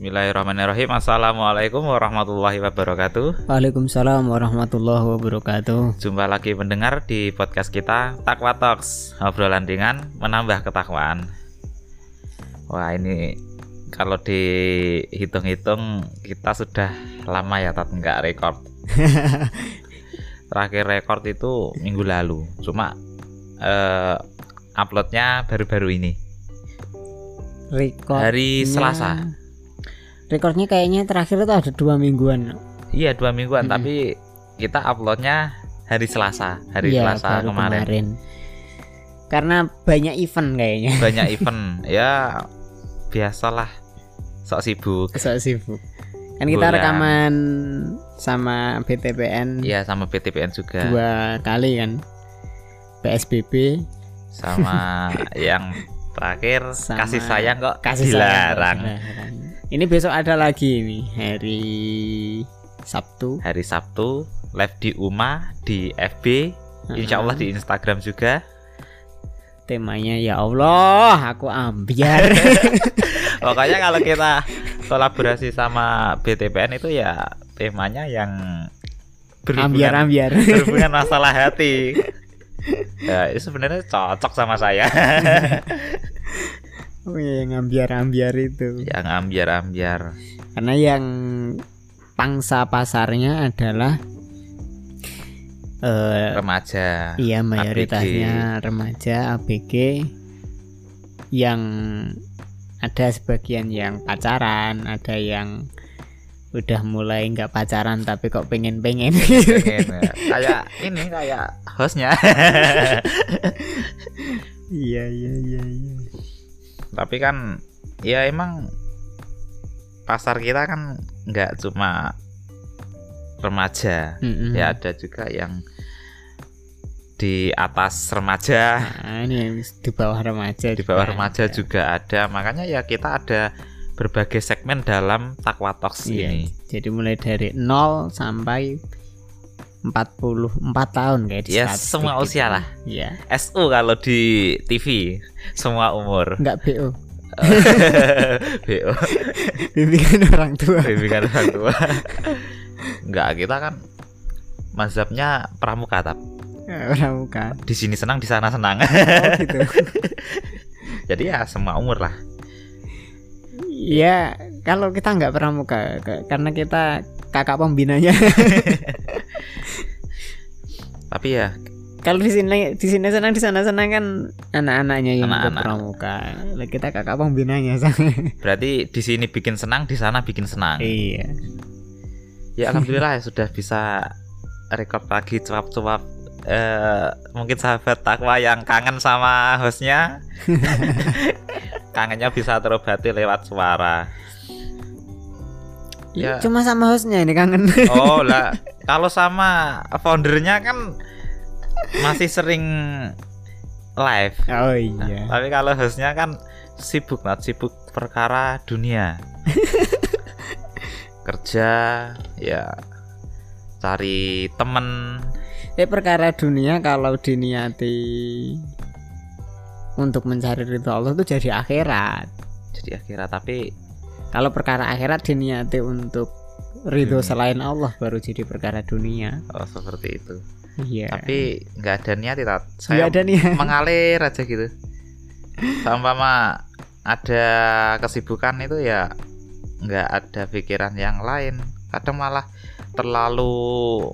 Bismillahirrahmanirrahim. Assalamualaikum warahmatullahi wabarakatuh. Waalaikumsalam warahmatullahi wabarakatuh. Jumpa lagi mendengar di podcast kita Takwa Talks. Obrolan ringan menambah ketakwaan. Wah ini kalau dihitung-hitung kita sudah lama ya Tat nggak rekord Terakhir rekord itu minggu lalu. Cuma eh, uploadnya baru-baru ini. Rekor Hari Selasa Rekornya kayaknya terakhir itu ada dua mingguan. Iya dua mingguan Mm-mm. tapi kita uploadnya hari Selasa hari Iya, Selasa baru kemarin. Karena banyak event kayaknya. banyak event ya biasalah sok sibuk Sok sibuk. Kan kita Bulan. rekaman sama BTPN ya sama BTPN juga dua kali kan. PSBB sama yang terakhir Sama kasih sayang kok kasih sayang. Ini besok ada lagi nih hari Sabtu. hari Sabtu live di UMA di FB Insya Allah di Instagram juga. Temanya ya Allah aku ambiar. Pokoknya kalau kita kolaborasi sama BTPN itu ya temanya yang ambiar berhubungan, ambiar. berhubungan masalah hati. Ya itu sebenarnya cocok sama saya oh iya yang ambiar ambiar itu. Yang ambiar-ambiar. Karena yang pangsa pasarnya adalah eh remaja. iya mayoritasnya remaja ABG yang ada sebagian yang pacaran ada yang udah mulai nggak pacaran tapi kok pengen pengen Pengen, ya. kayak ini kayak hostnya. Iya iya iya iya tapi kan ya emang pasar kita kan nggak cuma remaja. Mm-mm. ya ada juga yang di atas remaja. Nah, ini di bawah remaja di bawah juga remaja ada. juga ada. Makanya ya kita ada berbagai segmen dalam Takwa Talks Iya, ini. Jadi mulai dari 0 sampai 44 tahun kayak di Ya, statistik semua gitu. usia lah. Iya. SU kalau di TV semua umur Enggak BO. BO Bimbingan orang tua. bimbingan orang tua Enggak kita kan mazhabnya pramuka tap Orang bukan. di sini senang di sana senang Oh gitu. jadi ya semua umur lah Iya, kalau kita nggak pramuka karena kita kakak pembinanya. Tapi ya kalau di sini di sini senang di sana senang kan anak-anaknya yang ikut Anak-anak. pramuka. Kita kakak pembinanya. berarti di sini bikin senang di sana bikin senang iya. ya alhamdulillah ya sudah bisa record lagi cuap-cuap eh mungkin sahabat takwa yang kangen sama hostnya kangennya bisa terobati lewat suara Ya. Cuma sama hostnya ini kangen. oh lah kalau sama foundernya kan masih sering live Oh Nah, iya. tapi kalau hostnya kan sibuk nat sibuk perkara dunia kerja ya cari temen Eh perkara dunia kalau diniati untuk mencari ridho Allah itu jadi akhirat. jadi akhirnya tapi Kalau perkara akhirat diniati untuk ridho Dunia. selain Allah baru jadi perkara dunia. oh seperti itu Iya. tapi nggak ada niat nggak saya ada nih. mengalir aja gitu sama ada kesibukan itu ya nggak ada pikiran yang lain kadang malah terlalu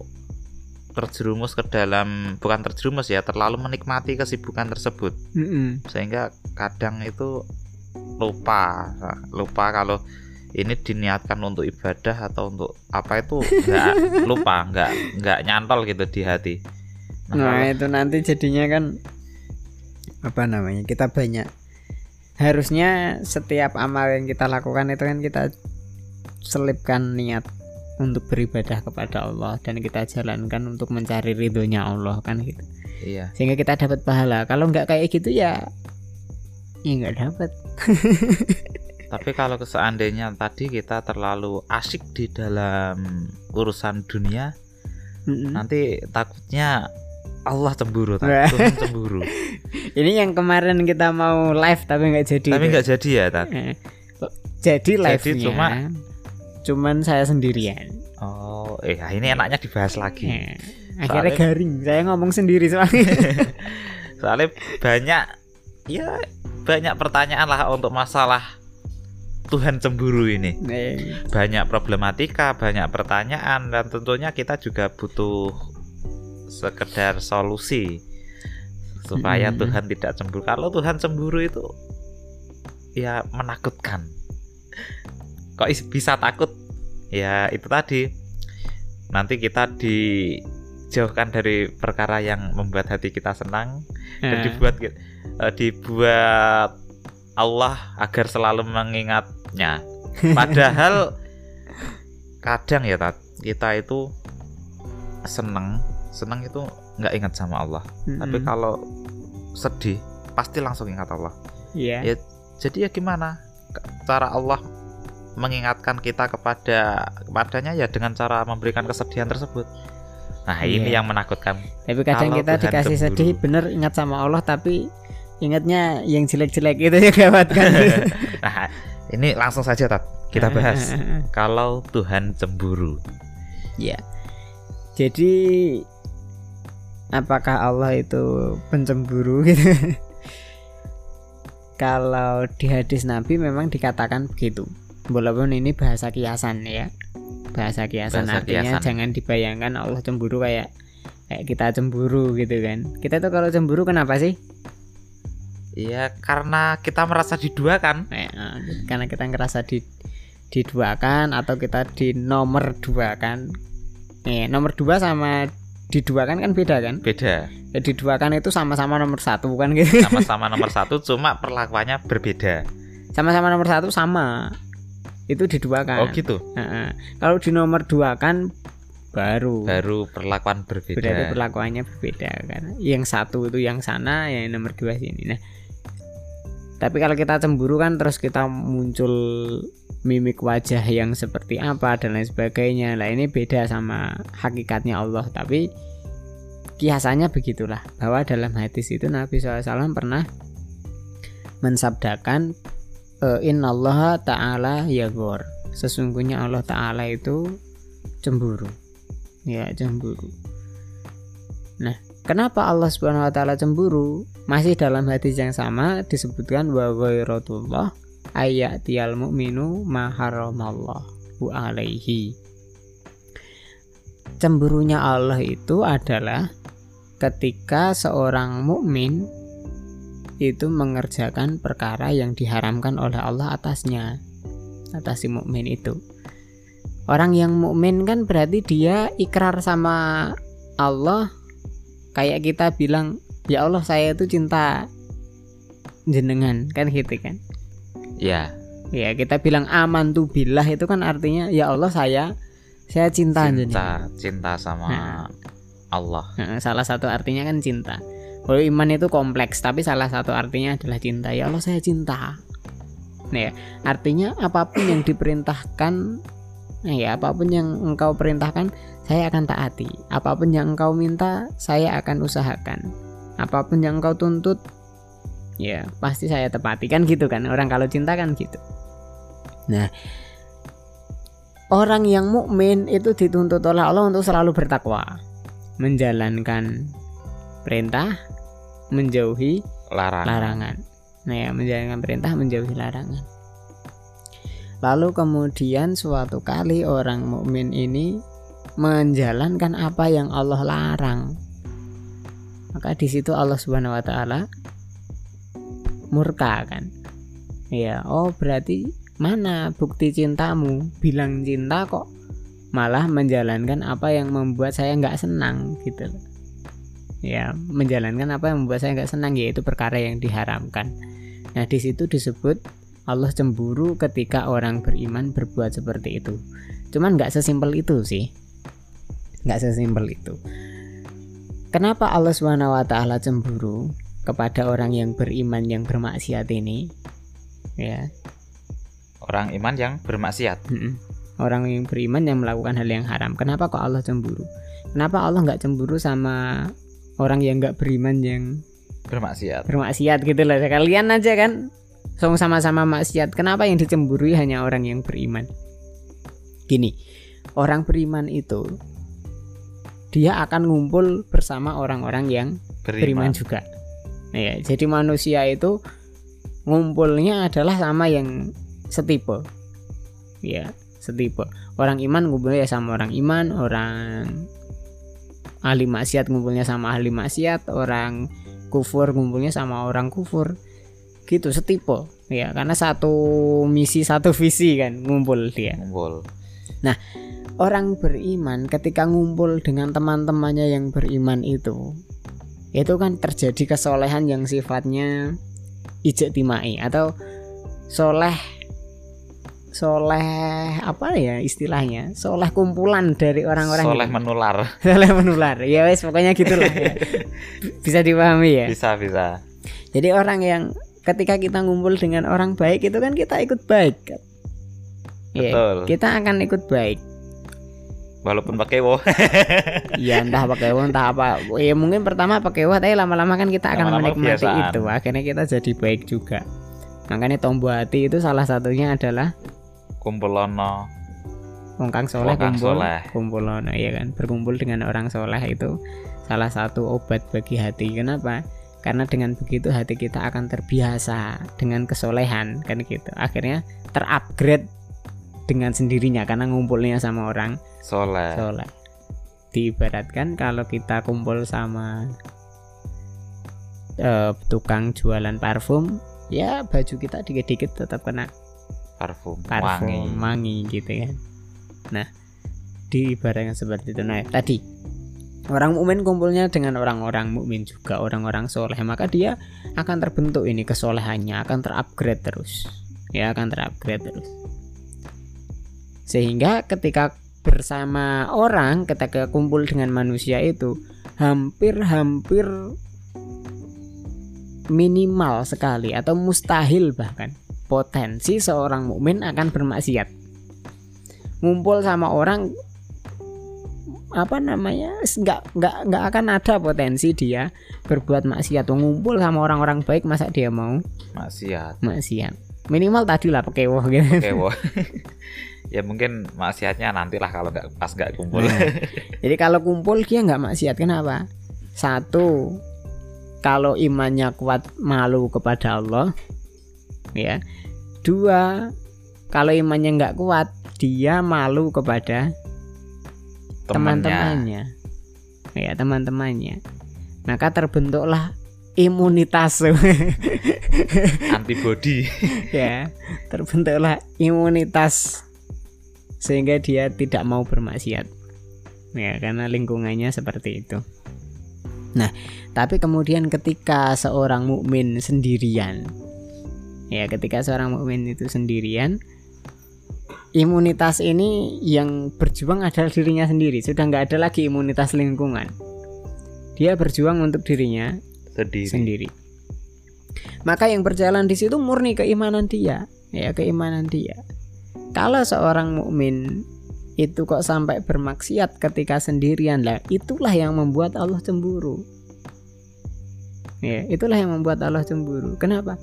terjerumus ke dalam bukan terjerumus ya terlalu menikmati kesibukan tersebut Mm-mm. sehingga kadang itu lupa. Lupa kalau ini diniatkan untuk ibadah atau untuk apa itu nggak lupa nggak nggak nyantol gitu di hati. Nah kalau- itu nanti jadinya kan apa namanya kita banyak harusnya setiap amal yang kita lakukan itu kan kita selipkan niat untuk beribadah kepada Allah dan kita jalankan untuk mencari ridhonya Allah kan gitu. Iya. Sehingga kita dapat pahala. Kalau nggak kayak gitu ya ya nggak dapat Tapi kalau seandainya tadi kita terlalu asik di dalam urusan dunia, Mm-mm. nanti takutnya Allah cemburu, tak? Tuhan cemburu. ini yang kemarin kita mau live tapi nggak jadi Tapi nggak jadi ya, Tat. Eh, jadi live Jadi cuma- cuman saya sendirian Oh, eh ini enaknya dibahas lagi. Nah, akhirnya Soalnya- garing saya ngomong sendiri soalnya Soalnya banyak ya banyak pertanyaan lah untuk masalah Tuhan cemburu ini. Banyak problematika, banyak pertanyaan dan tentunya kita juga butuh sekedar solusi supaya Mm-mm. Tuhan tidak cemburu. Kalau Tuhan cemburu itu ya menakutkan. Kok is- bisa takut? Ya itu tadi. Nanti kita dijauhkan dari perkara yang membuat hati kita senang dan nah, dibuat eh, dibuat Allah agar selalu mengingatnya. Padahal kadang ya Tat, kita itu seneng, seneng itu nggak ingat sama Allah. Tapi mm-mm. kalau sedih pasti langsung ingat Allah. Iya. ya, Jadi ya gimana? Cara Allah mengingatkan kita kepada kepadanya ya dengan cara memberikan kesedihan tersebut. Nah, ini Iya. yang menakutkan. Tapi kadang Kalau kita Tuhan dikasih cemburu. sedih bener ingat sama Allah tapi ingatnya yang jelek-jelek itu ya gawat kan. nah, ini langsung saja Tat, kita bahas. Kalau Tuhan cemburu. Ya. Jadi apakah Allah itu pencemburu gitu? Kalau di hadis Nabi memang dikatakan begitu. Walaupun ini bahasa kiasan ya. Bahasa kiasan Bahasa artinya kiasan. jangan dibayangkan Allah cemburu kayak kayak kita cemburu gitu kan. Kita tuh kalau cemburu kenapa sih? Ya karena kita merasa diduakan. Eh, karena kita ngerasa di diduakan atau kita di nomor dua kan. Eh, nomor dua sama diduakan kan beda kan? Beda. Ya, diduakan itu sama-sama nomor satu kan gitu. Sama-sama nomor satu, cuma perlakuannya berbeda. Sama-sama nomor satu sama. Itu diduakan. Oh gitu. Heeh. Kalau di nomor dua kan baru. Baru perlakuan berbeda. Berarti perlakuannya berbeda kan. Yang satu itu yang sana, yang nomor dua sini. Nah, tapi kalau kita cemburu kan terus kita muncul mimik wajah yang seperti apa dan lain sebagainya. Lah ini beda sama hakikatnya Allah. Tapi kiasannya begitulah bahwa dalam hadis itu Nabi SAW pernah mensabdakan Inna Allah Ta'ala yaghor Sesungguhnya Allah Ta'ala itu cemburu. Ya cemburu. Nah kenapa Allah Subhanahu Wa Ta'ala cemburu? Masih dalam hadis yang sama disebutkan wa ghairatullah ayatiyal mu'minu ma haramallahu alaihi. Cemburunya Allah itu adalah ketika seorang mukmin itu mengerjakan perkara yang diharamkan oleh Allah atasnya atas si mukmin itu orang yang mukmin kan berarti dia ikrar sama Allah kayak kita bilang ya Allah saya itu cinta jenengan kan gitu kan Ya, ya kita bilang aman tuh billah itu kan artinya ya Allah saya saya cinta, jenengan cinta, cinta sama Nah. Allah. Nah, salah satu artinya kan cinta. Kalau iman itu kompleks, tapi salah satu artinya adalah cinta. Ya Allah, saya cinta. Nah, ya, artinya apa pun yang diperintahkan, nah ya apa pun yang engkau perintahkan, saya akan taati. Apa pun yang engkau minta, saya akan usahakan. Apa pun yang engkau tuntut, ya pasti saya tepati kan gitu kan. Orang kalau cinta kan gitu. Nah, orang yang mukmin itu dituntut oleh Allah untuk selalu bertakwa menjalankan perintah, menjauhi Larangan. larangan. Nah ya, menjalankan perintah, menjauhi larangan. Lalu kemudian suatu kali orang mukmin ini menjalankan apa yang Allah larang. Maka di situ Allah Subhanahu wa taala murka kan. Ya, oh berarti mana bukti cintamu? Bilang cinta kok malah menjalankan apa yang membuat saya nggak senang gitu loh. Ya menjalankan apa yang membuat saya nggak senang yaitu perkara yang diharamkan nah di situ disebut Allah cemburu ketika orang beriman berbuat seperti itu cuman nggak sesimpel itu sih nggak sesimpel itu kenapa Allah swt cemburu kepada orang yang beriman yang bermaksiat ini ya Orang iman yang bermaksiat. Mm-mm. Orang yang beriman yang melakukan hal yang haram. Kenapa kok Allah cemburu? Kenapa Allah nggak cemburu sama orang yang nggak beriman yang Bermaksiat. bermaksiat gitu loh? Kalian aja kan sama-sama maksiat kenapa yang dicemburui hanya orang yang beriman gini orang beriman itu dia akan ngumpul bersama orang-orang yang beriman, Beriman. juga ya jadi manusia itu ngumpulnya adalah sama yang setipe ya setipe orang iman ngumpulnya sama orang iman orang ahli maksiat ngumpulnya sama ahli maksiat orang kufur ngumpulnya sama orang kufur. Gitu setipe ya. Karena satu misi satu visi kan ngumpul dia. Ngumpul. orang beriman ketika ngumpul dengan teman-temannya yang beriman itu itu kan terjadi kesolehan yang sifatnya ijek timai atau soleh soleh apa ya istilahnya soleh kumpulan dari orang-orang Soleh gitu. menular. soleh menular ya wes pokoknya gitulah ya. bisa dipahami ya Bisa bisa. jadi orang yang ketika kita ngumpul dengan orang baik itu kan kita ikut baik kan Iya, Betul. kita akan ikut baik Walaupun pakai wo. ya entah pakai uang entah apa ya mungkin pertama pakai uang tapi lama-lama kan kita akan Lama-lama menikmati kebiasaan. itu akhirnya kita jadi baik juga makanya tombol hati itu salah satunya adalah Kumpulono. Wongkang soleh kumpul. soleh. kumpul ono, ya kan? Berkumpul dengan orang soleh itu salah satu obat bagi hati. Kenapa? Karena dengan begitu hati kita akan terbiasa dengan kesolehan kan gitu. Akhirnya terupgrade dengan sendirinya karena ngumpulnya sama orang Soleh. soleh. Diibaratkan kalau kita kumpul sama eh, tukang jualan parfum ya baju kita dikit-dikit tetap kena Parfum. parfum Wangi. wangi gitu kan. Nah diibaratkan seperti itu. Nah tadi orang mukmin kumpulnya dengan orang-orang mukmin juga orang-orang soleh. Maka dia akan terbentuk ini kesolehannya akan terupgrade terus. Ya akan terupgrade terus. Sehingga ketika bersama orang ketika kumpul dengan manusia itu hampir-hampir minimal sekali atau mustahil bahkan potensi seorang mukmin akan bermaksiat. Ngumpul sama orang apa namanya nggak nggak nggak akan ada potensi dia berbuat maksiat ngumpul sama orang-orang baik masa dia mau Maksiat. maksiat minimal tadi lah pakai wah gitu Oke, wo. ya mungkin maksiatnya nantilah kalau nggak pas nggak kumpul. Nah, jadi kalau kumpul dia nggak maksiat kenapa satu kalau imannya kuat malu kepada Allah ya. Dua kalau imannya nggak kuat dia malu kepada Temannya. teman-temannya. Ya teman-temannya. Maka terbentuklah imunitas. Antibody. ya terbentuklah imunitas sehingga dia tidak mau bermaksiat. Ya karena lingkungannya seperti itu. Nah tapi kemudian ketika seorang mukmin sendirian ya ketika seorang mukmin itu sendirian imunitas ini yang berjuang adalah dirinya sendiri sudah nggak ada lagi imunitas lingkungan dia berjuang untuk dirinya Sendiri. sendiri. Maka yang berjalan di situ murni keimanan dia, ya keimanan dia. Kalau seorang mukmin itu kok sampai bermaksiat ketika sendirian lah, itulah yang membuat Allah cemburu. Ya, itulah yang membuat Allah cemburu. Kenapa?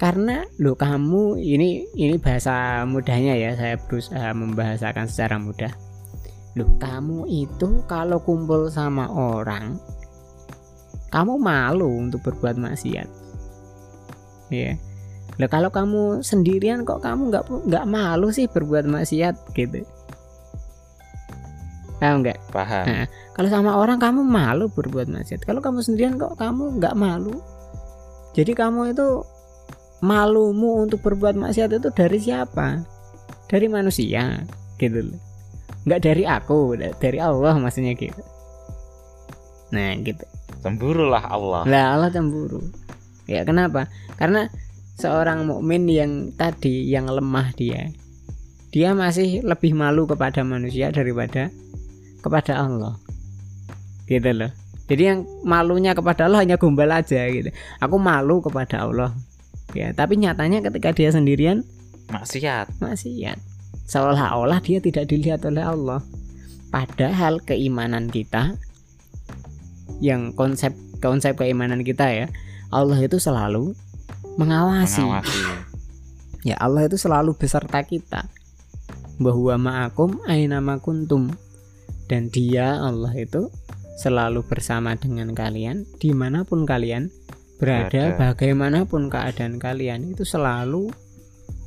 Karena lo kamu ini ini bahasa mudahnya ya, saya berusaha membahasakan secara mudah. Loh, kamu itu kalau kumpul sama orang kamu malu untuk berbuat maksiat ya Lah kalau kamu sendirian kok kamu nggak nggak malu sih berbuat maksiat gitu paham nggak Paham. Nah. kalau sama orang kamu malu berbuat maksiat kalau kamu sendirian kok kamu nggak malu jadi kamu itu malumu untuk berbuat maksiat itu dari siapa dari manusia gitu loh nggak dari aku dari Allah maksudnya gitu nah gitu Cemburu lah Allah. lah Allah cemburu. Ya kenapa? Karena seorang mukmin yang tadi yang lemah dia, dia masih lebih malu kepada manusia daripada kepada Allah. Gitu loh. Jadi yang malunya kepada Allah hanya gombal aja gitu. Aku malu kepada Allah. Ya, tapi nyatanya ketika dia sendirian Maksiat. maksiat. Seolah-olah dia tidak dilihat oleh Allah. Padahal keimanan kita yang konsep konsep keimanan kita ya Allah itu selalu mengawasi. mengawasi Ya Allah itu selalu beserta kita. Bahwa ma'akum aina ma kuntum. Dan dia Allah itu selalu bersama dengan kalian di mana pun kalian berada, Berada. bagaimanapun keadaan kalian itu selalu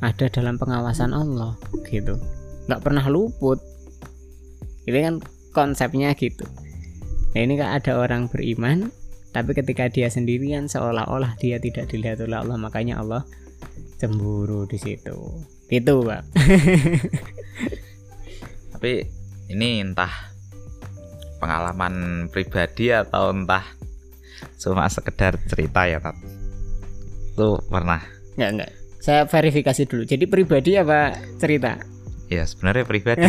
ada dalam pengawasan Allah gitu. nggak pernah luput. Ini kan konsepnya gitu. Nah ini kan ada orang beriman tapi ketika dia sendirian seolah-olah dia tidak dilihat oleh Allah makanya Allah cemburu di situ gitu pak tapi ini entah pengalaman pribadi atau entah cuma sekedar cerita ya Tat. Tuh pernah? Nggak nggak. Saya verifikasi dulu. Jadi pribadi apa cerita? Ya sebenarnya pribadi.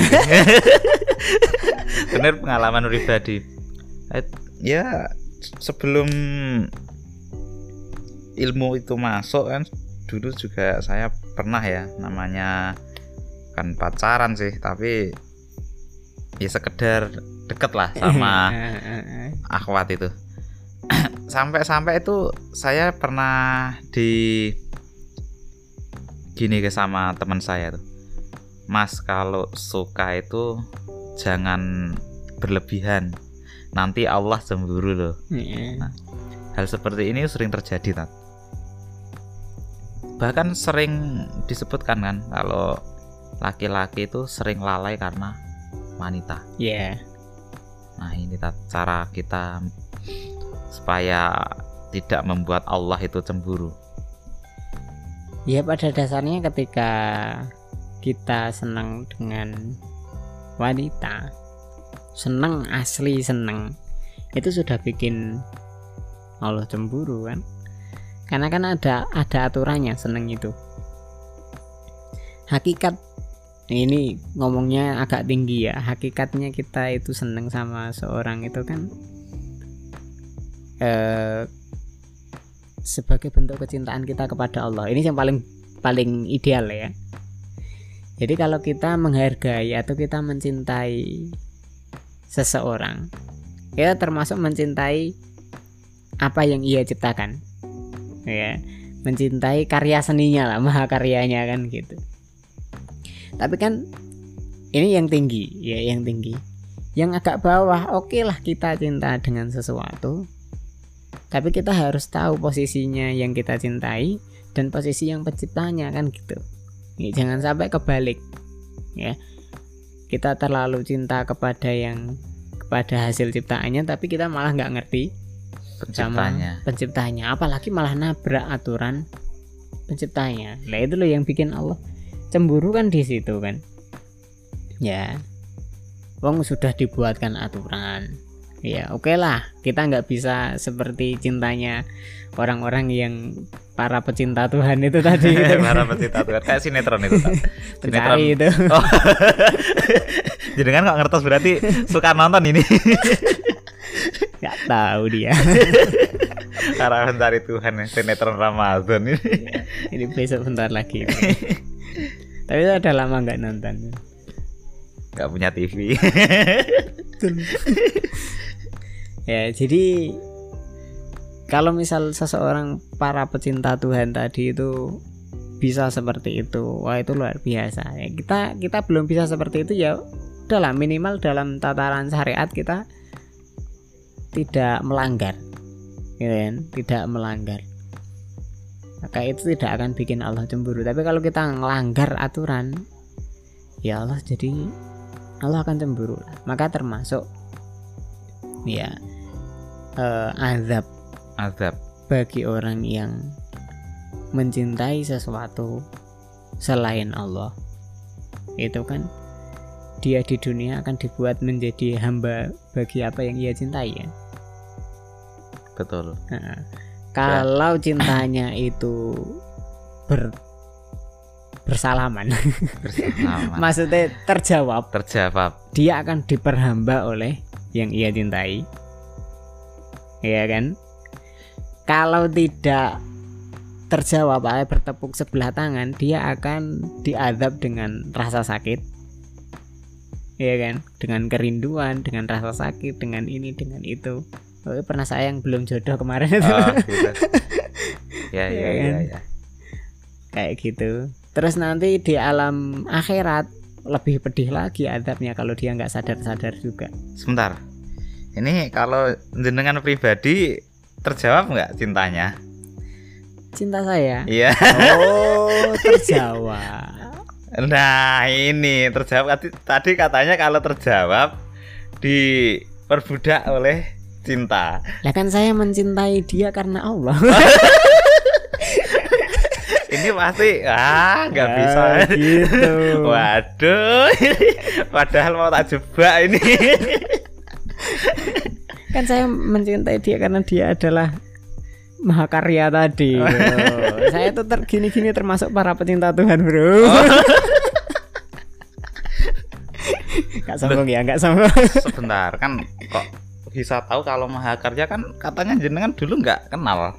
Bener pengalaman pribadi. Eh, ya sebelum ilmu itu masuk kan dulu juga saya pernah ya namanya kan pacaran sih tapi ya sekedar deket lah sama akhwat itu sampai-sampai itu saya pernah di gini ke sama teman saya tuh Mas kalau suka itu jangan berlebihan nanti Allah cemburu loh Iya. hal seperti ini sering terjadi Tat. bahkan sering disebutkan kan kalau laki-laki itu sering lalai karena wanita Iya. Nah ini Tat, cara kita supaya tidak membuat Allah itu cemburu. Ya pada dasarnya ketika kita senang dengan wanita, senang asli senang, itu sudah bikin Allah cemburu kan? Karena kan ada ada aturannya senang itu. Hakikat ini ngomongnya agak tinggi ya. Hakikatnya kita itu senang sama seorang itu kan eh sebagai bentuk kecintaan kita kepada Allah. Ini yang paling paling ideal ya. Jadi kalau kita menghargai atau kita mencintai seseorang, kita termasuk mencintai apa yang ia ciptakan. Ya, mencintai karya seninya lah, maha karyanya kan gitu. Tapi kan ini yang tinggi, ya yang tinggi. Yang agak bawah, oke lah kita cinta dengan sesuatu, tapi kita harus tahu posisinya yang kita cintai dan posisi yang penciptanya kan gitu. Ya, jangan sampai kebalik ya. Kita terlalu cinta kepada yang kepada hasil ciptaannya tapi kita malah nggak ngerti sama Penciptanya. penciptanya. Apalagi malah nabrak aturan penciptanya. Lah itu loh yang bikin Allah cemburu kan di situ kan. Ya. Wong sudah dibuatkan aturan ya oke lah kita nggak bisa seperti cintanya orang-orang yang para pecinta Tuhan itu tadi gitu. Para pecinta Tuhan kayak sinetron itu. Sinetron. itu Oh. Jadi kan nggak ngertos berarti suka nonton ini. nggak tahu dia Para pencari Tuhan sinetron Ramadan ini. ini besok bentar lagi tapi itu udah lama nggak nonton Gak punya TV. Ya jadi kalau misal seseorang para pecinta Tuhan tadi itu bisa seperti itu wah itu luar biasa. Ya kita kita belum bisa seperti itu ya udahlah minimal dalam tataran syariat kita tidak melanggar gitu kan? Tidak melanggar. Maka itu tidak akan bikin Allah cemburu. Tapi kalau kita melanggar aturan ya Allah jadi Allah akan cemburu maka termasuk ya eh, azab Azab. bagi orang yang mencintai sesuatu selain Allah itu kan dia di dunia akan dibuat menjadi hamba bagi apa yang ia cintai ya Betul. Nah, kalau cintanya itu ber bersalaman Bersama. maksudnya terjawab Terjawab. dia akan diperhamba oleh yang ia cintai ya kan? Kalau tidak terjawab oleh bertepuk sebelah tangan dia akan diadab dengan rasa sakit. Ya kan? Dengan kerinduan dengan rasa sakit dengan ini dengan itu. Oh, pernah sayang belum jodoh kemarin. Itu Oh, gitu. ya ya Iya ya, kan? ya. kayak gitu. Terus nanti di alam akhirat lebih pedih lagi adabnya kalau dia nggak sadar-sadar juga. Sebentar ini kalau jenengan pribadi terjawab nggak cintanya? Cinta saya? Iya. Oh terjawab. Nah ini terjawab. Tadi, tadi katanya kalau terjawab diperbudak oleh cinta. Lah kan saya mencintai dia karena Allah. Ini pasti ah nggak Ah, bisa. gitu. Waduh padahal mau tak jebak ini kan saya mencintai dia karena dia adalah mahakarya tadi bro. saya tuh ter gini-gini termasuk para pecinta Tuhan bro Gak sombong ya, gak sombong. sebentar kan kok bisa tahu kalau Mahakarya kan katanya jenengan dulu nggak kenal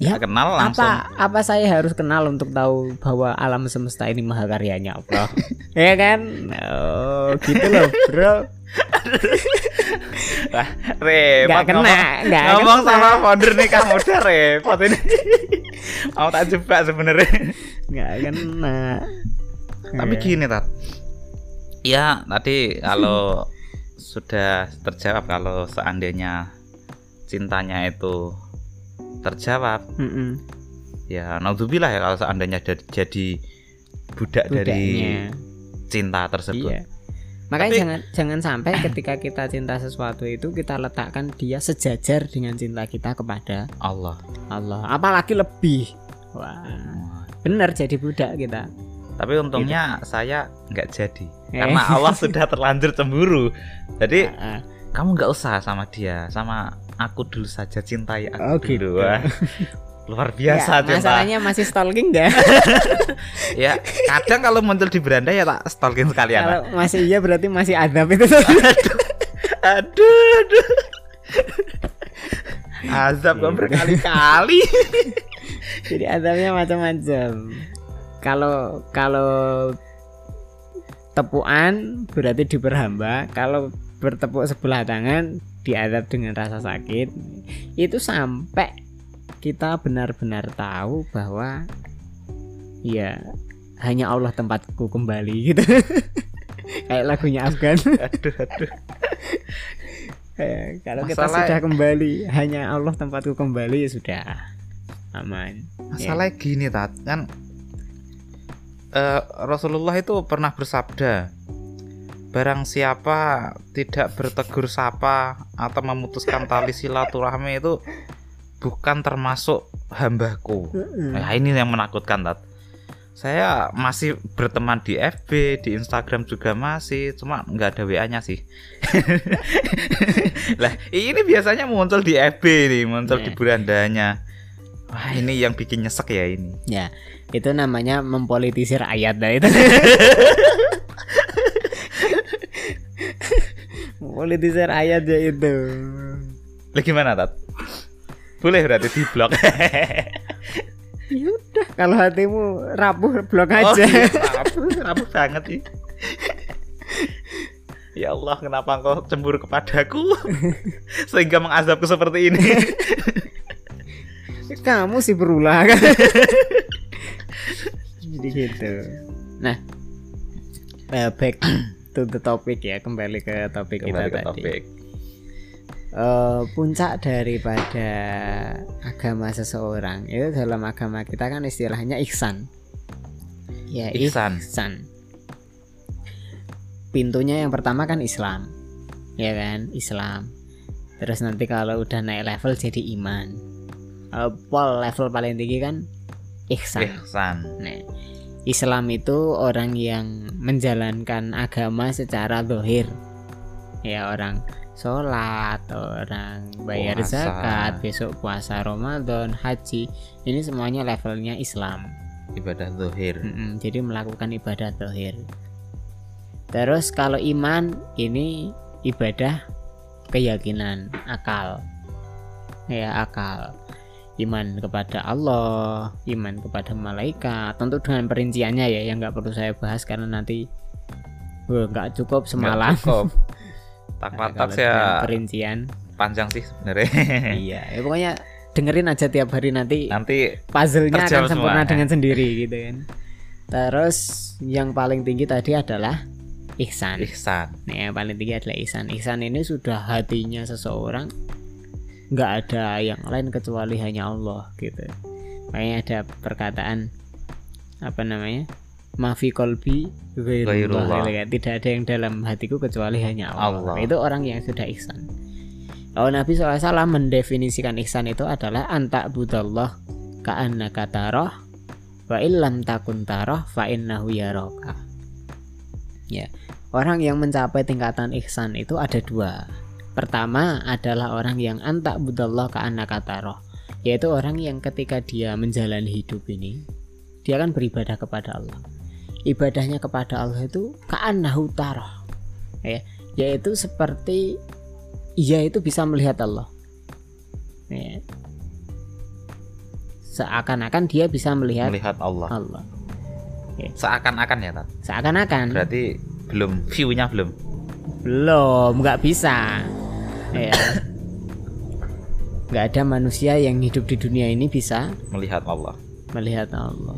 Ya, kenal langsung Apa apa saya harus kenal untuk tahu bahwa alam semesta ini mahakaryanya Allah? ya kan? Oh, gitu loh, Bro. Lah, repot Nggak kena, ngomong, ngomong kena. sama founder nikah muda repot ini mau tak jebak sebenarnya Nggak kena. tapi gini tat ya tadi kalau sudah terjawab kalau seandainya cintanya itu terjawab mm-mm, ya naudzubillah ya kalau seandainya jadi, budak dari budaknya. cinta tersebut Iya. Makanya Tapi- jangan jangan sampai ketika kita cinta sesuatu itu kita letakkan dia sejajar dengan cinta kita kepada Allah Allah. Apalagi lebih. Wah, benar jadi budak kita. tapi untungnya saya nggak jadi Eh. karena Allah sudah terlanjur cemburu jadi Ah, ah. kamu nggak usah sama dia sama aku dulu saja cintai aku Oh, dulu gitu. Luar biasa Ya, cinta masalahnya masih stalking enggak? ya kadang kalau muncul di beranda ya tak stalking sekalian Kalau masih iya berarti masih adab itu. aduh aduh azab kok berkali-kali Jadi adabnya macam-macam. Kalau kalau tepuan berarti diperhamba, kalau bertepuk sebelah tangan diadab dengan rasa sakit. Itu sampai kita benar-benar tahu bahwa ya hanya Allah tempatku kembali gitu. Kayak lagunya Afgan. aduh aduh Eh, kalau kita Masalah- sudah kembali, hanya Allah tempatku kembali ya sudah aman. masalahnya gini tat kan eh, Rasulullah itu pernah bersabda barang siapa tidak bertegur sapa atau memutuskan tali silaturahmi itu bukan termasuk hambaku. Nah, ini yang menakutkan tat. Saya masih berteman di FB di Instagram juga masih cuma nggak ada WA nya sih. Lah ini biasanya muncul di FB nih muncul di Iya. berandanya wah ini yang bikin nyesek ya ini. Ya, itu namanya mempolitisir ayat dah itu. mempolitisir ayat ya itu. lah gimana tat boleh berarti di blok Ya udah, kalau hatimu rapuh blok Oh, aja. iya, rapuh, rapuh banget sih Ya Allah, kenapa engkau cemburu kepadaku sehingga mengazabku seperti ini? Kamu sih berulah kan. Jadi gitu. Nah, eh, back to the topic ya, kembali ke topik Kembali kita ke tadi. topik. Eh, puncak daripada agama seseorang itu dalam agama kita kan istilahnya ihsan. Ya, Ihsan. ihsan. Pintunya yang pertama kan Islam. Ya kan, Islam. Terus nanti kalau udah naik level jadi iman. Eh, pol level paling tinggi kan ihsan. Ihsan. Nah, Islam itu orang yang menjalankan agama secara dohir. Ya orang sholat, orang bayar Puasa. zakat, besok puasa Ramadan, haji. Ini semuanya levelnya Islam. Ibadah zuhir. Mm-mm, jadi melakukan ibadah dohir. Terus kalau iman ini ibadah keyakinan akal. Ya akal. Iman kepada Allah, iman kepada malaikat. Tentu dengan perinciannya ya yang nggak perlu saya bahas karena nanti nggak cukup semalam. Cukup. Tak kalau ya perincian. panjang sih sebenarnya. iya, ya pokoknya dengerin aja tiap hari nanti nanti puzzle-nya akan sempurna semua. dengan sendiri gitu kan. Terus yang paling tinggi tadi adalah ihsan. ihsan Nah, yang paling tinggi adalah ihsan. Ihsan ini sudah hatinya seseorang nggak ada yang lain kecuali hanya Allah gitu. Makanya ada perkataan apa namanya? Mafi kolbi ghairullah. Tidak ada yang dalam hatiku kecuali hanya Allah. Allah. Itu orang yang sudah ihsan. Kalau Nabi SAW mendefinisikan ihsan itu adalah antak budallah ka'annaka taroh wa illam takun taroh fa innahu yaraka. Ya, orang yang mencapai tingkatan ihsan itu ada dua. Pertama adalah orang yang antak budallah ka'annaka taroh, yaitu orang yang ketika dia menjalani hidup ini, dia kan beribadah kepada Allah. Ibadahnya kepada Allah itu ka'annahu taroh. Ya, yaitu seperti ia itu bisa melihat Allah. Ya. Seakan-akan dia bisa melihat melihat Allah Allah. seakan-akan ya Tat? Seakan-akan berarti belum view-nya belum belum nggak bisa. Ya. Nggak ada manusia yang hidup di dunia ini bisa melihat Allah melihat Allah.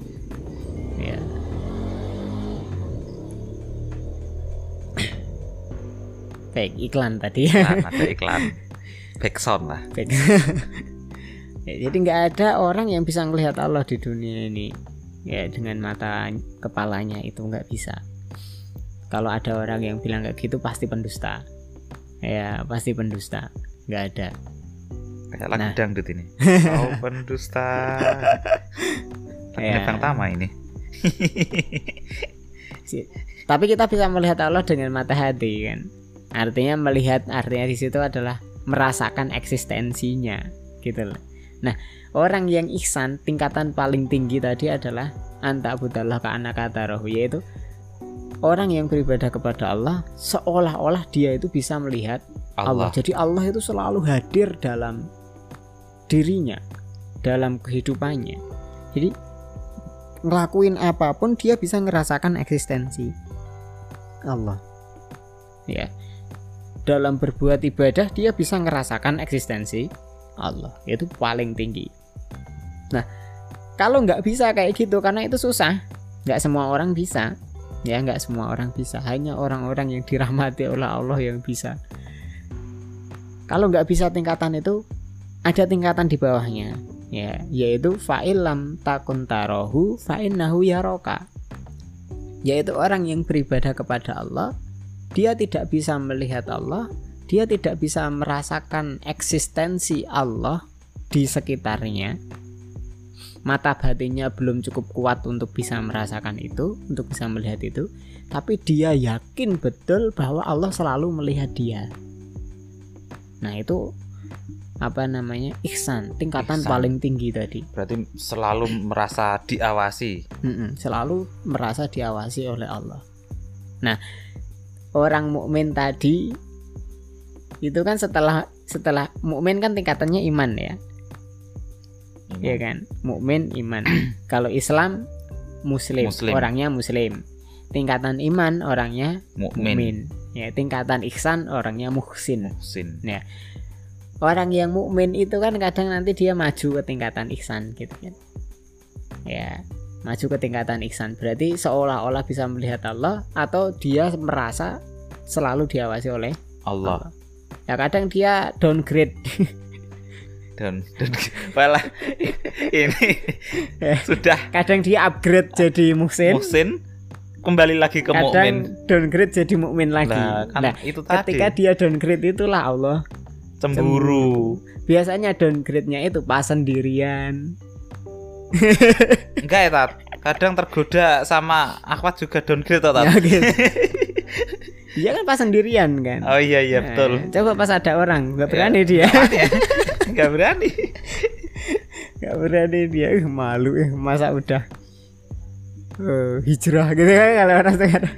Baik, iklan tadi. nah, ada iklan. Backsound lah. Baik. Ya, jadi nggak ada orang yang bisa melihat Allah di dunia ini. Ya dengan mata kepalanya itu nggak bisa. Kalau ada orang yang bilang kayak gitu pasti pendusta. Ya pasti pendusta. Nggak ada. Kayak lagu Nah. dangdut ini. Oh pendusta. Ya. Bang Tama ini. Tapi kita bisa melihat Allah dengan mata hati kan artinya melihat artinya di situ adalah merasakan eksistensinya gitu loh nah orang yang ihsan tingkatan paling tinggi tadi adalah anta budallah ka anak yaitu orang yang beribadah kepada Allah seolah-olah dia itu bisa melihat Allah. Allah Jadi Allah itu selalu hadir dalam dirinya, dalam kehidupannya. Jadi ngelakuin apa pun dia bisa ngerasakan eksistensi Allah. Ya. Dalam berbuat ibadah dia bisa ngerasakan eksistensi Allah. Itu paling tinggi. Nah, kalau nggak bisa kayak gitu karena itu susah. Nggak semua orang bisa. Ya, nggak semua orang bisa. Hanya orang-orang yang dirahmati oleh Allah yang bisa kalau nggak bisa tingkatan itu ada tingkatan di bawahnya ya yaitu fa'ilam takun tarohu yaroka yaitu orang yang beribadah kepada Allah dia tidak bisa melihat Allah dia tidak bisa merasakan eksistensi Allah di sekitarnya. Mata batinnya belum cukup kuat untuk bisa merasakan itu untuk bisa melihat itu. Tapi dia yakin betul bahwa Allah selalu melihat dia. Nah itu apa namanya? Ihsan tingkatan Ihsan. paling tinggi tadi. Berarti selalu merasa diawasi. Mm-mm, selalu merasa diawasi oleh Allah. Nah orang mukmin tadi itu kan setelah setelah mukmin kan tingkatannya iman ya, Ini ya kan mukmin iman. Kalau Islam muslim, Muslim. orangnya muslim. Tingkatan iman orangnya mukmin. Ya tingkatan ihsan orangnya muhsin. muhsin orang yang mukmin itu kan kadang nanti dia maju ke tingkatan ihsan gitu kan ya maju ke tingkatan ihsan. Berarti seolah-olah bisa melihat Allah atau dia merasa selalu diawasi oleh Allah. Ya kadang dia downgrade. Dan dan malah ini sudah kadang dia upgrade jadi muhsin. muhsin. Kembali lagi ke mukmin. kadang downgrade jadi mukmin lagi. Nah kan nah itu tadi. ketika dia downgrade itulah Allah. Cemburu. Biasanya downgrade-nya itu pas sendirian enggak ya tat. Kadang tergoda sama akhwat juga downgrade tat. Ya gitu dia kan pas sendirian kan? Oh iya iya Nah, betul. Coba pas ada orang, nggak berani dia, nggak berani nggak berani. Dia, eh, malu, eh, masa udah eh, hijrah gitu kan kalau orang sekarang.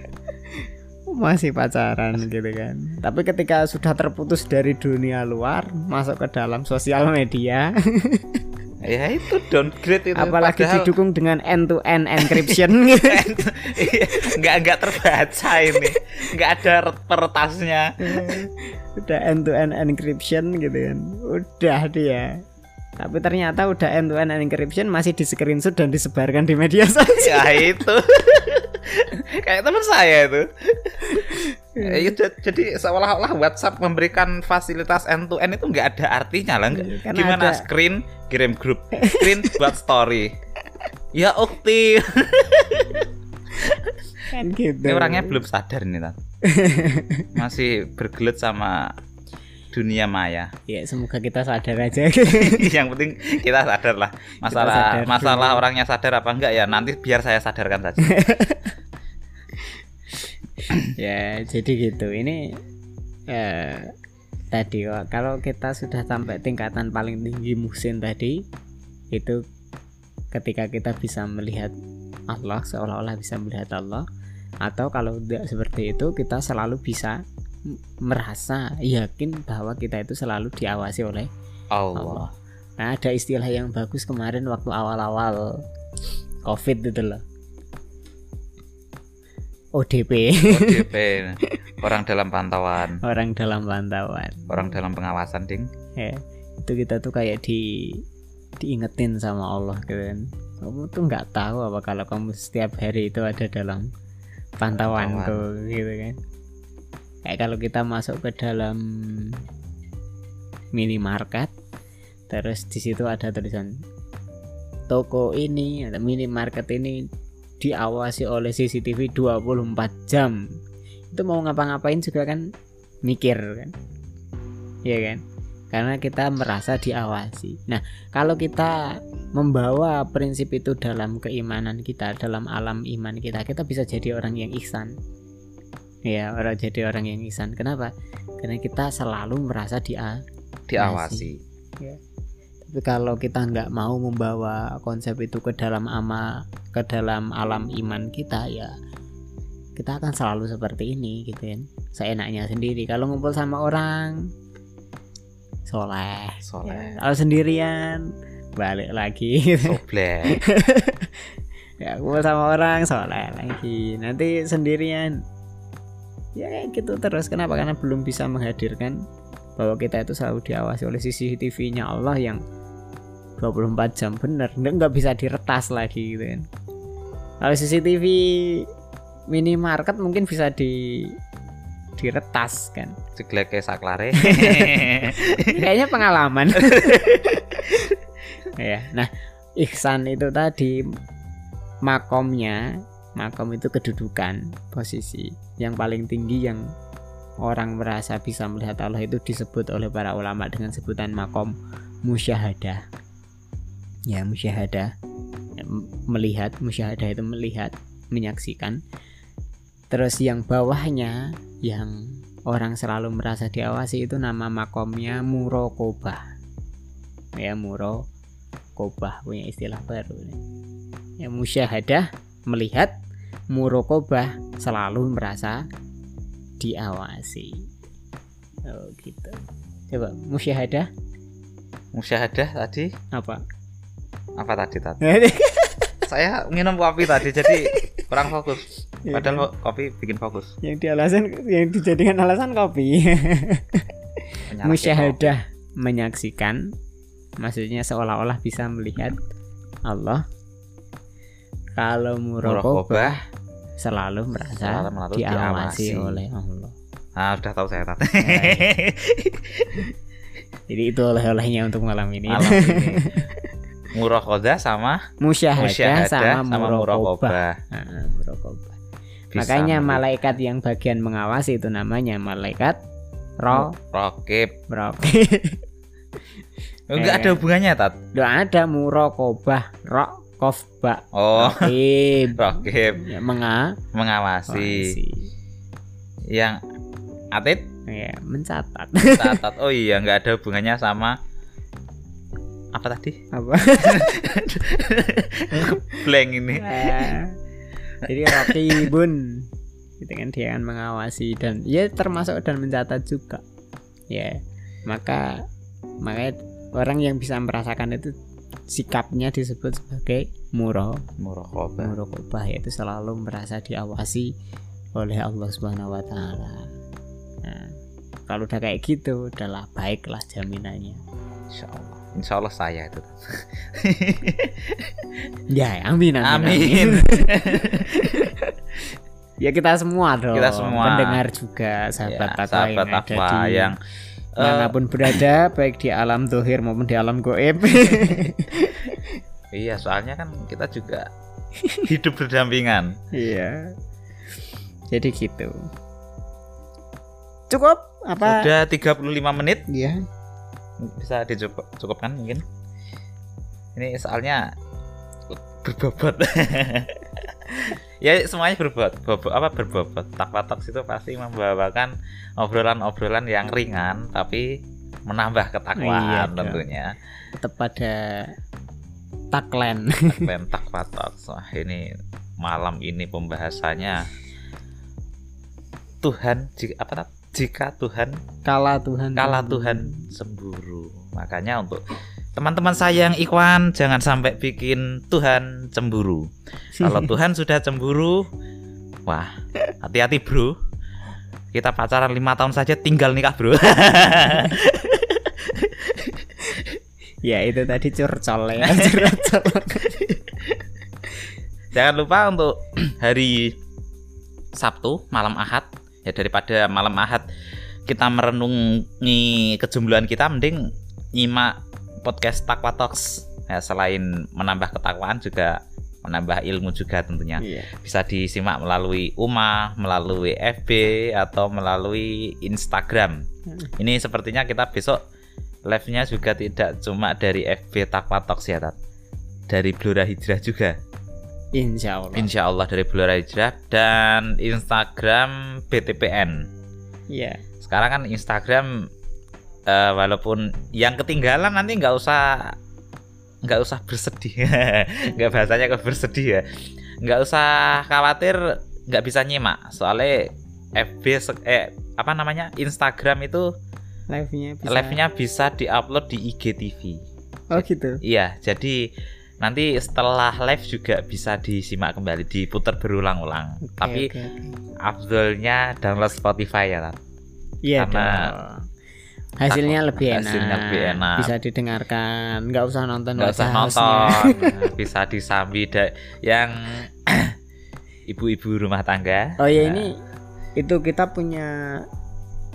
Masih pacaran gitu kan. Tapi ketika sudah terputus dari dunia luar, masuk ke dalam sosial media, ya itu downgrade itu. Apalagi Padahal- didukung dengan end to end encryption. Iya, nggak nggak terbaca ini. Nggak ada peretasnya udah end to end encryption gitu kan, udah dia. Tapi ternyata udah end to end encryption masih di screenshot dan disebarkan di media sosial. Ya itu. Kayak teman saya itu Ya, j- jadi seolah-olah WhatsApp memberikan fasilitas end to end itu nggak ada artinya lah Iya, kan gimana ada. screen kirim grup screen buat story. Ya ukti. Kan gitu. Ini orangnya belum sadar nih Tat. masih bergelut sama dunia maya. Ya semoga kita sadar aja. Yang penting kita sadar lah masalah sadar masalah dulu. orangnya sadar apa enggak ya nanti biar saya sadarkan saja ya jadi gitu. Ini eh, tadi Wak, kalau kita sudah sampai tingkatan paling tinggi musim tadi itu ketika kita bisa melihat Allah seolah-olah bisa melihat Allah atau kalau tidak seperti itu kita selalu bisa merasa yakin bahwa kita itu selalu diawasi oleh Allah. Nah, ada istilah yang bagus kemarin waktu awal-awal COVID itu loh. ODP, ODP orang dalam pantauan orang dalam pantauan. orang dalam pengawasan ding Ya, itu kita tuh kayak di diingetin sama Allah gitu kan. Kamu tuh nggak tahu apa kalau kamu setiap hari itu ada dalam pantauanku gitu kan. Kayak kalau kita masuk ke dalam minimarket terus di situ ada tulisan toko ini atau minimarket ini diawasi oleh CCTV 24 jam. Itu mau ngapa-ngapain juga kan mikir kan. Ya kan? Karena kita merasa diawasi. Nah kalau kita membawa prinsip itu dalam keimanan kita dalam alam iman kita kita bisa jadi orang yang ihsan. Ya orang jadi orang yang ihsan. Kenapa? Karena kita selalu merasa dia diawasi. Tapi kalau kita nggak mau membawa konsep itu ke dalam ama ke dalam alam iman kita ya kita akan selalu seperti ini gitu kan. Seenaknya sendiri. Kalau ngumpul sama orang soleh. Soleh. Kalau sendirian balik lagi. Soblek ya ngumpul sama orang soleh lagi. Nanti sendirian. Ya kayak gitu terus. Kenapa? Karena belum bisa menghadirkan bahwa kita itu selalu diawasi oleh CCTV-nya Allah yang 24 jam bener. Nggak bisa diretas lagi gitu kan. Kalau CCTV minimarket mungkin bisa di diretas kan. Jeglek kayak saklare. Kayaknya pengalaman. Ya nah ihsan itu tadi makomnya makom itu kedudukan posisi yang paling tinggi yang orang merasa bisa melihat Allah itu disebut oleh para ulama dengan sebutan makom musyahadah ya musyahadah. Ya, melihat musyahadah itu melihat menyaksikan. Terus yang bawahnya yang orang selalu merasa diawasi itu nama makomnya murokobah. Ya murokobah punya istilah baru nih. ya musyahadah melihat murokobah selalu merasa diawasi. Oh gitu. Coba musyahadah? Musyahadah tadi? Apa apa tadi tadi saya minum kopi tadi jadi kurang fokus. Ya padahal ko- kopi bikin fokus. Yang di alasan yang dijadikan alasan kopi. Musyahadah menyaksikan maksudnya seolah-olah bisa melihat Allah. Kalau murokobah selalu merasa selalu melalui diawasi diawasi. oleh Allah. Ah sudah tahu saya tadi jadi itu oleh-olehnya untuk malam ini. Malam ini muraqabah sama musyahadah, musyahadah sama, sama murokobah muraqabah Nah, makanya melihat. malaikat yang bagian mengawasi itu namanya malaikat ro rokib. Rokib. Enggak Eh. ada hubungannya tat? Nggak ada murokobah rokofba. Oh. Rokib. Rokib. Ya, menga mengawasi. awasi. yang atit? Ya mencatat. Catat oh iya nggak ada hubungannya sama apa tadi? Apa? Blank ini. Nah, jadi rokibun gitu kan dia akan mengawasi dan ya termasuk dan mencatat juga. Ya maka makanya orang yang bisa merasakan itu sikapnya disebut sebagai muro muraqabah murokobah yaitu selalu merasa diawasi oleh Allah Subhanahu wa taala. Nah, kalau udah kayak gitu, udahlah baiklah jaminannya. insyaallah insya Allah saya itu Ya, amin amin. amin ya kita semua dong. Kita semua. Pendengar juga sahabat Ya, takwa sahabat yang ada di yang eh, mana pun berada, baik di alam dohir maupun di alam goib. iya soalnya kan kita juga hidup berdampingan Iya. Jadi gitu. Cukup apa? udah 35 menit Iya. Bisa dicukupkan mungkin. Ini soalnya berbobot. Ya semuanya berbobot. Bobot apa berbobot. Takwa talks itu pasti membawakan obrolan-obrolan yang ringan tapi menambah Iya ketakwaan dong. tentunya. Tetap pada. Tagline. Takwa talks wah ini malam ini pembahasannya. Tuhan jika apa? Jika Tuhan Kala Tuhan. kala. Tuhan cemburu. Makanya untuk teman-teman saya yang Ikhwan jangan sampai bikin Tuhan cemburu. Kalau Tuhan sudah cemburu, wah hati-hati bro. Kita pacaran lima tahun saja tinggal nikah bro. Ya itu tadi curcol ya. curcol. jangan lupa untuk hari Sabtu malam Ahad ya daripada malam Ahad kita merenungi kejombloan kita mending nyimak podcast Takwa Talks ya, selain menambah ketakwaan juga menambah ilmu juga tentunya Iya. bisa disimak melalui UMA, melalui FB atau melalui Instagram. Hmm. Ini sepertinya kita besok live-nya juga tidak cuma dari FB Takwa Talks ya, Tat. Dari Blora Hijrah juga. Insya Allah. Insya Allah dari Blora Hijrah dan Instagram BTPN. Iya. Sekarang kan Instagram eh, walaupun yang ketinggalan nanti nggak usah nggak usah bersedih, nggak bahasanya ke bersedih ya, nggak usah khawatir nggak bisa nyimak soalnya FB eh apa namanya Instagram itu Live-nya bisa. live-nya bisa diupload di IGTV. Oh gitu. Iya, jadi nanti setelah live juga bisa disimak kembali, diputar berulang-ulang. Oke, Tapi oke. afdolnya download Spotify ya, Tat. Iya karena dong. hasilnya lebih enak. hasilnya lebih enak. Bisa didengarkan, nggak usah nonton nggak usah nonton, bisa disambi yang ibu-ibu rumah tangga. Oh ya Nah, ini itu kita punya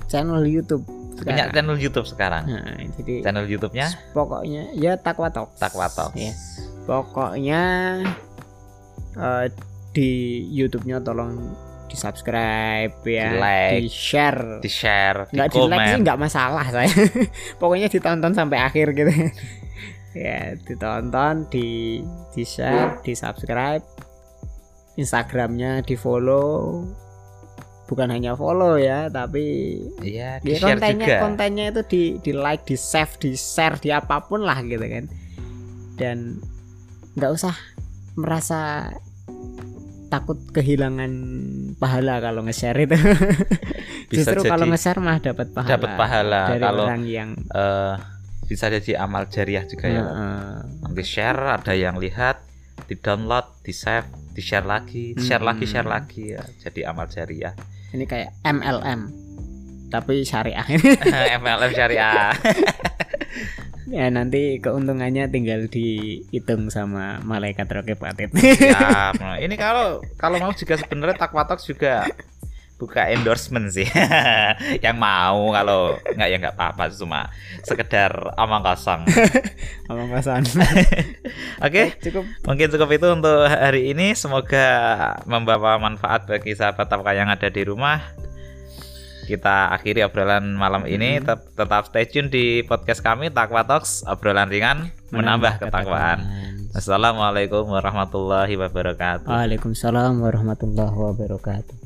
channel YouTube. Punya sekarang. channel YouTube sekarang. Nah, jadi Channel YouTube-nya pokoknya ya Takwa Talks. Takwa Talks. Ya. Pokoknya eh, di YouTube-nya tolong di subscribe ya, di share. Di share, di nggak di like sih nggak masalah saya pokoknya ditonton sampai akhir gitu ya ditonton di di share di subscribe instagramnya di follow bukan hanya follow ya tapi Iya, di ya share kontennya juga. kontennya itu di di like di save di share di apa pun lah gitu kan dan nggak usah merasa takut kehilangan pahala kalau nge-share itu Bisa justru jadi kalau nge-share mah dapat pahala dapat pahala dari kalau orang yang eh, bisa jadi amal jariah juga ya. Heeh. Nanti share ada yang lihat, di download, di save, di share lagi, di share lagi, Hmm. share lagi ya. Jadi amal jariah. Ini kayak MLM tapi syariah MLM syariah. ya nanti keuntungannya tinggal dihitung sama malaikat roket patit. Nah, ini kalau kalau mau juga sebenarnya Takwa Talks juga buka endorsement sih. yang mau kalau nggak ya nggak apa-apa cuma sekedar omong kosong. ngomong kosan Oke, cukup mungkin cukup itu untuk hari ini. Semoga membawa manfaat bagi sahabat Takwa yang ada di rumah. Kita akhiri obrolan malam ini. Tet- Tetap stay tune di podcast kami Takwa Talks, obrolan ringan menambah ketakwaan. Assalamualaikum warahmatullahi wabarakatuh. Waalaikumsalam warahmatullahi wabarakatuh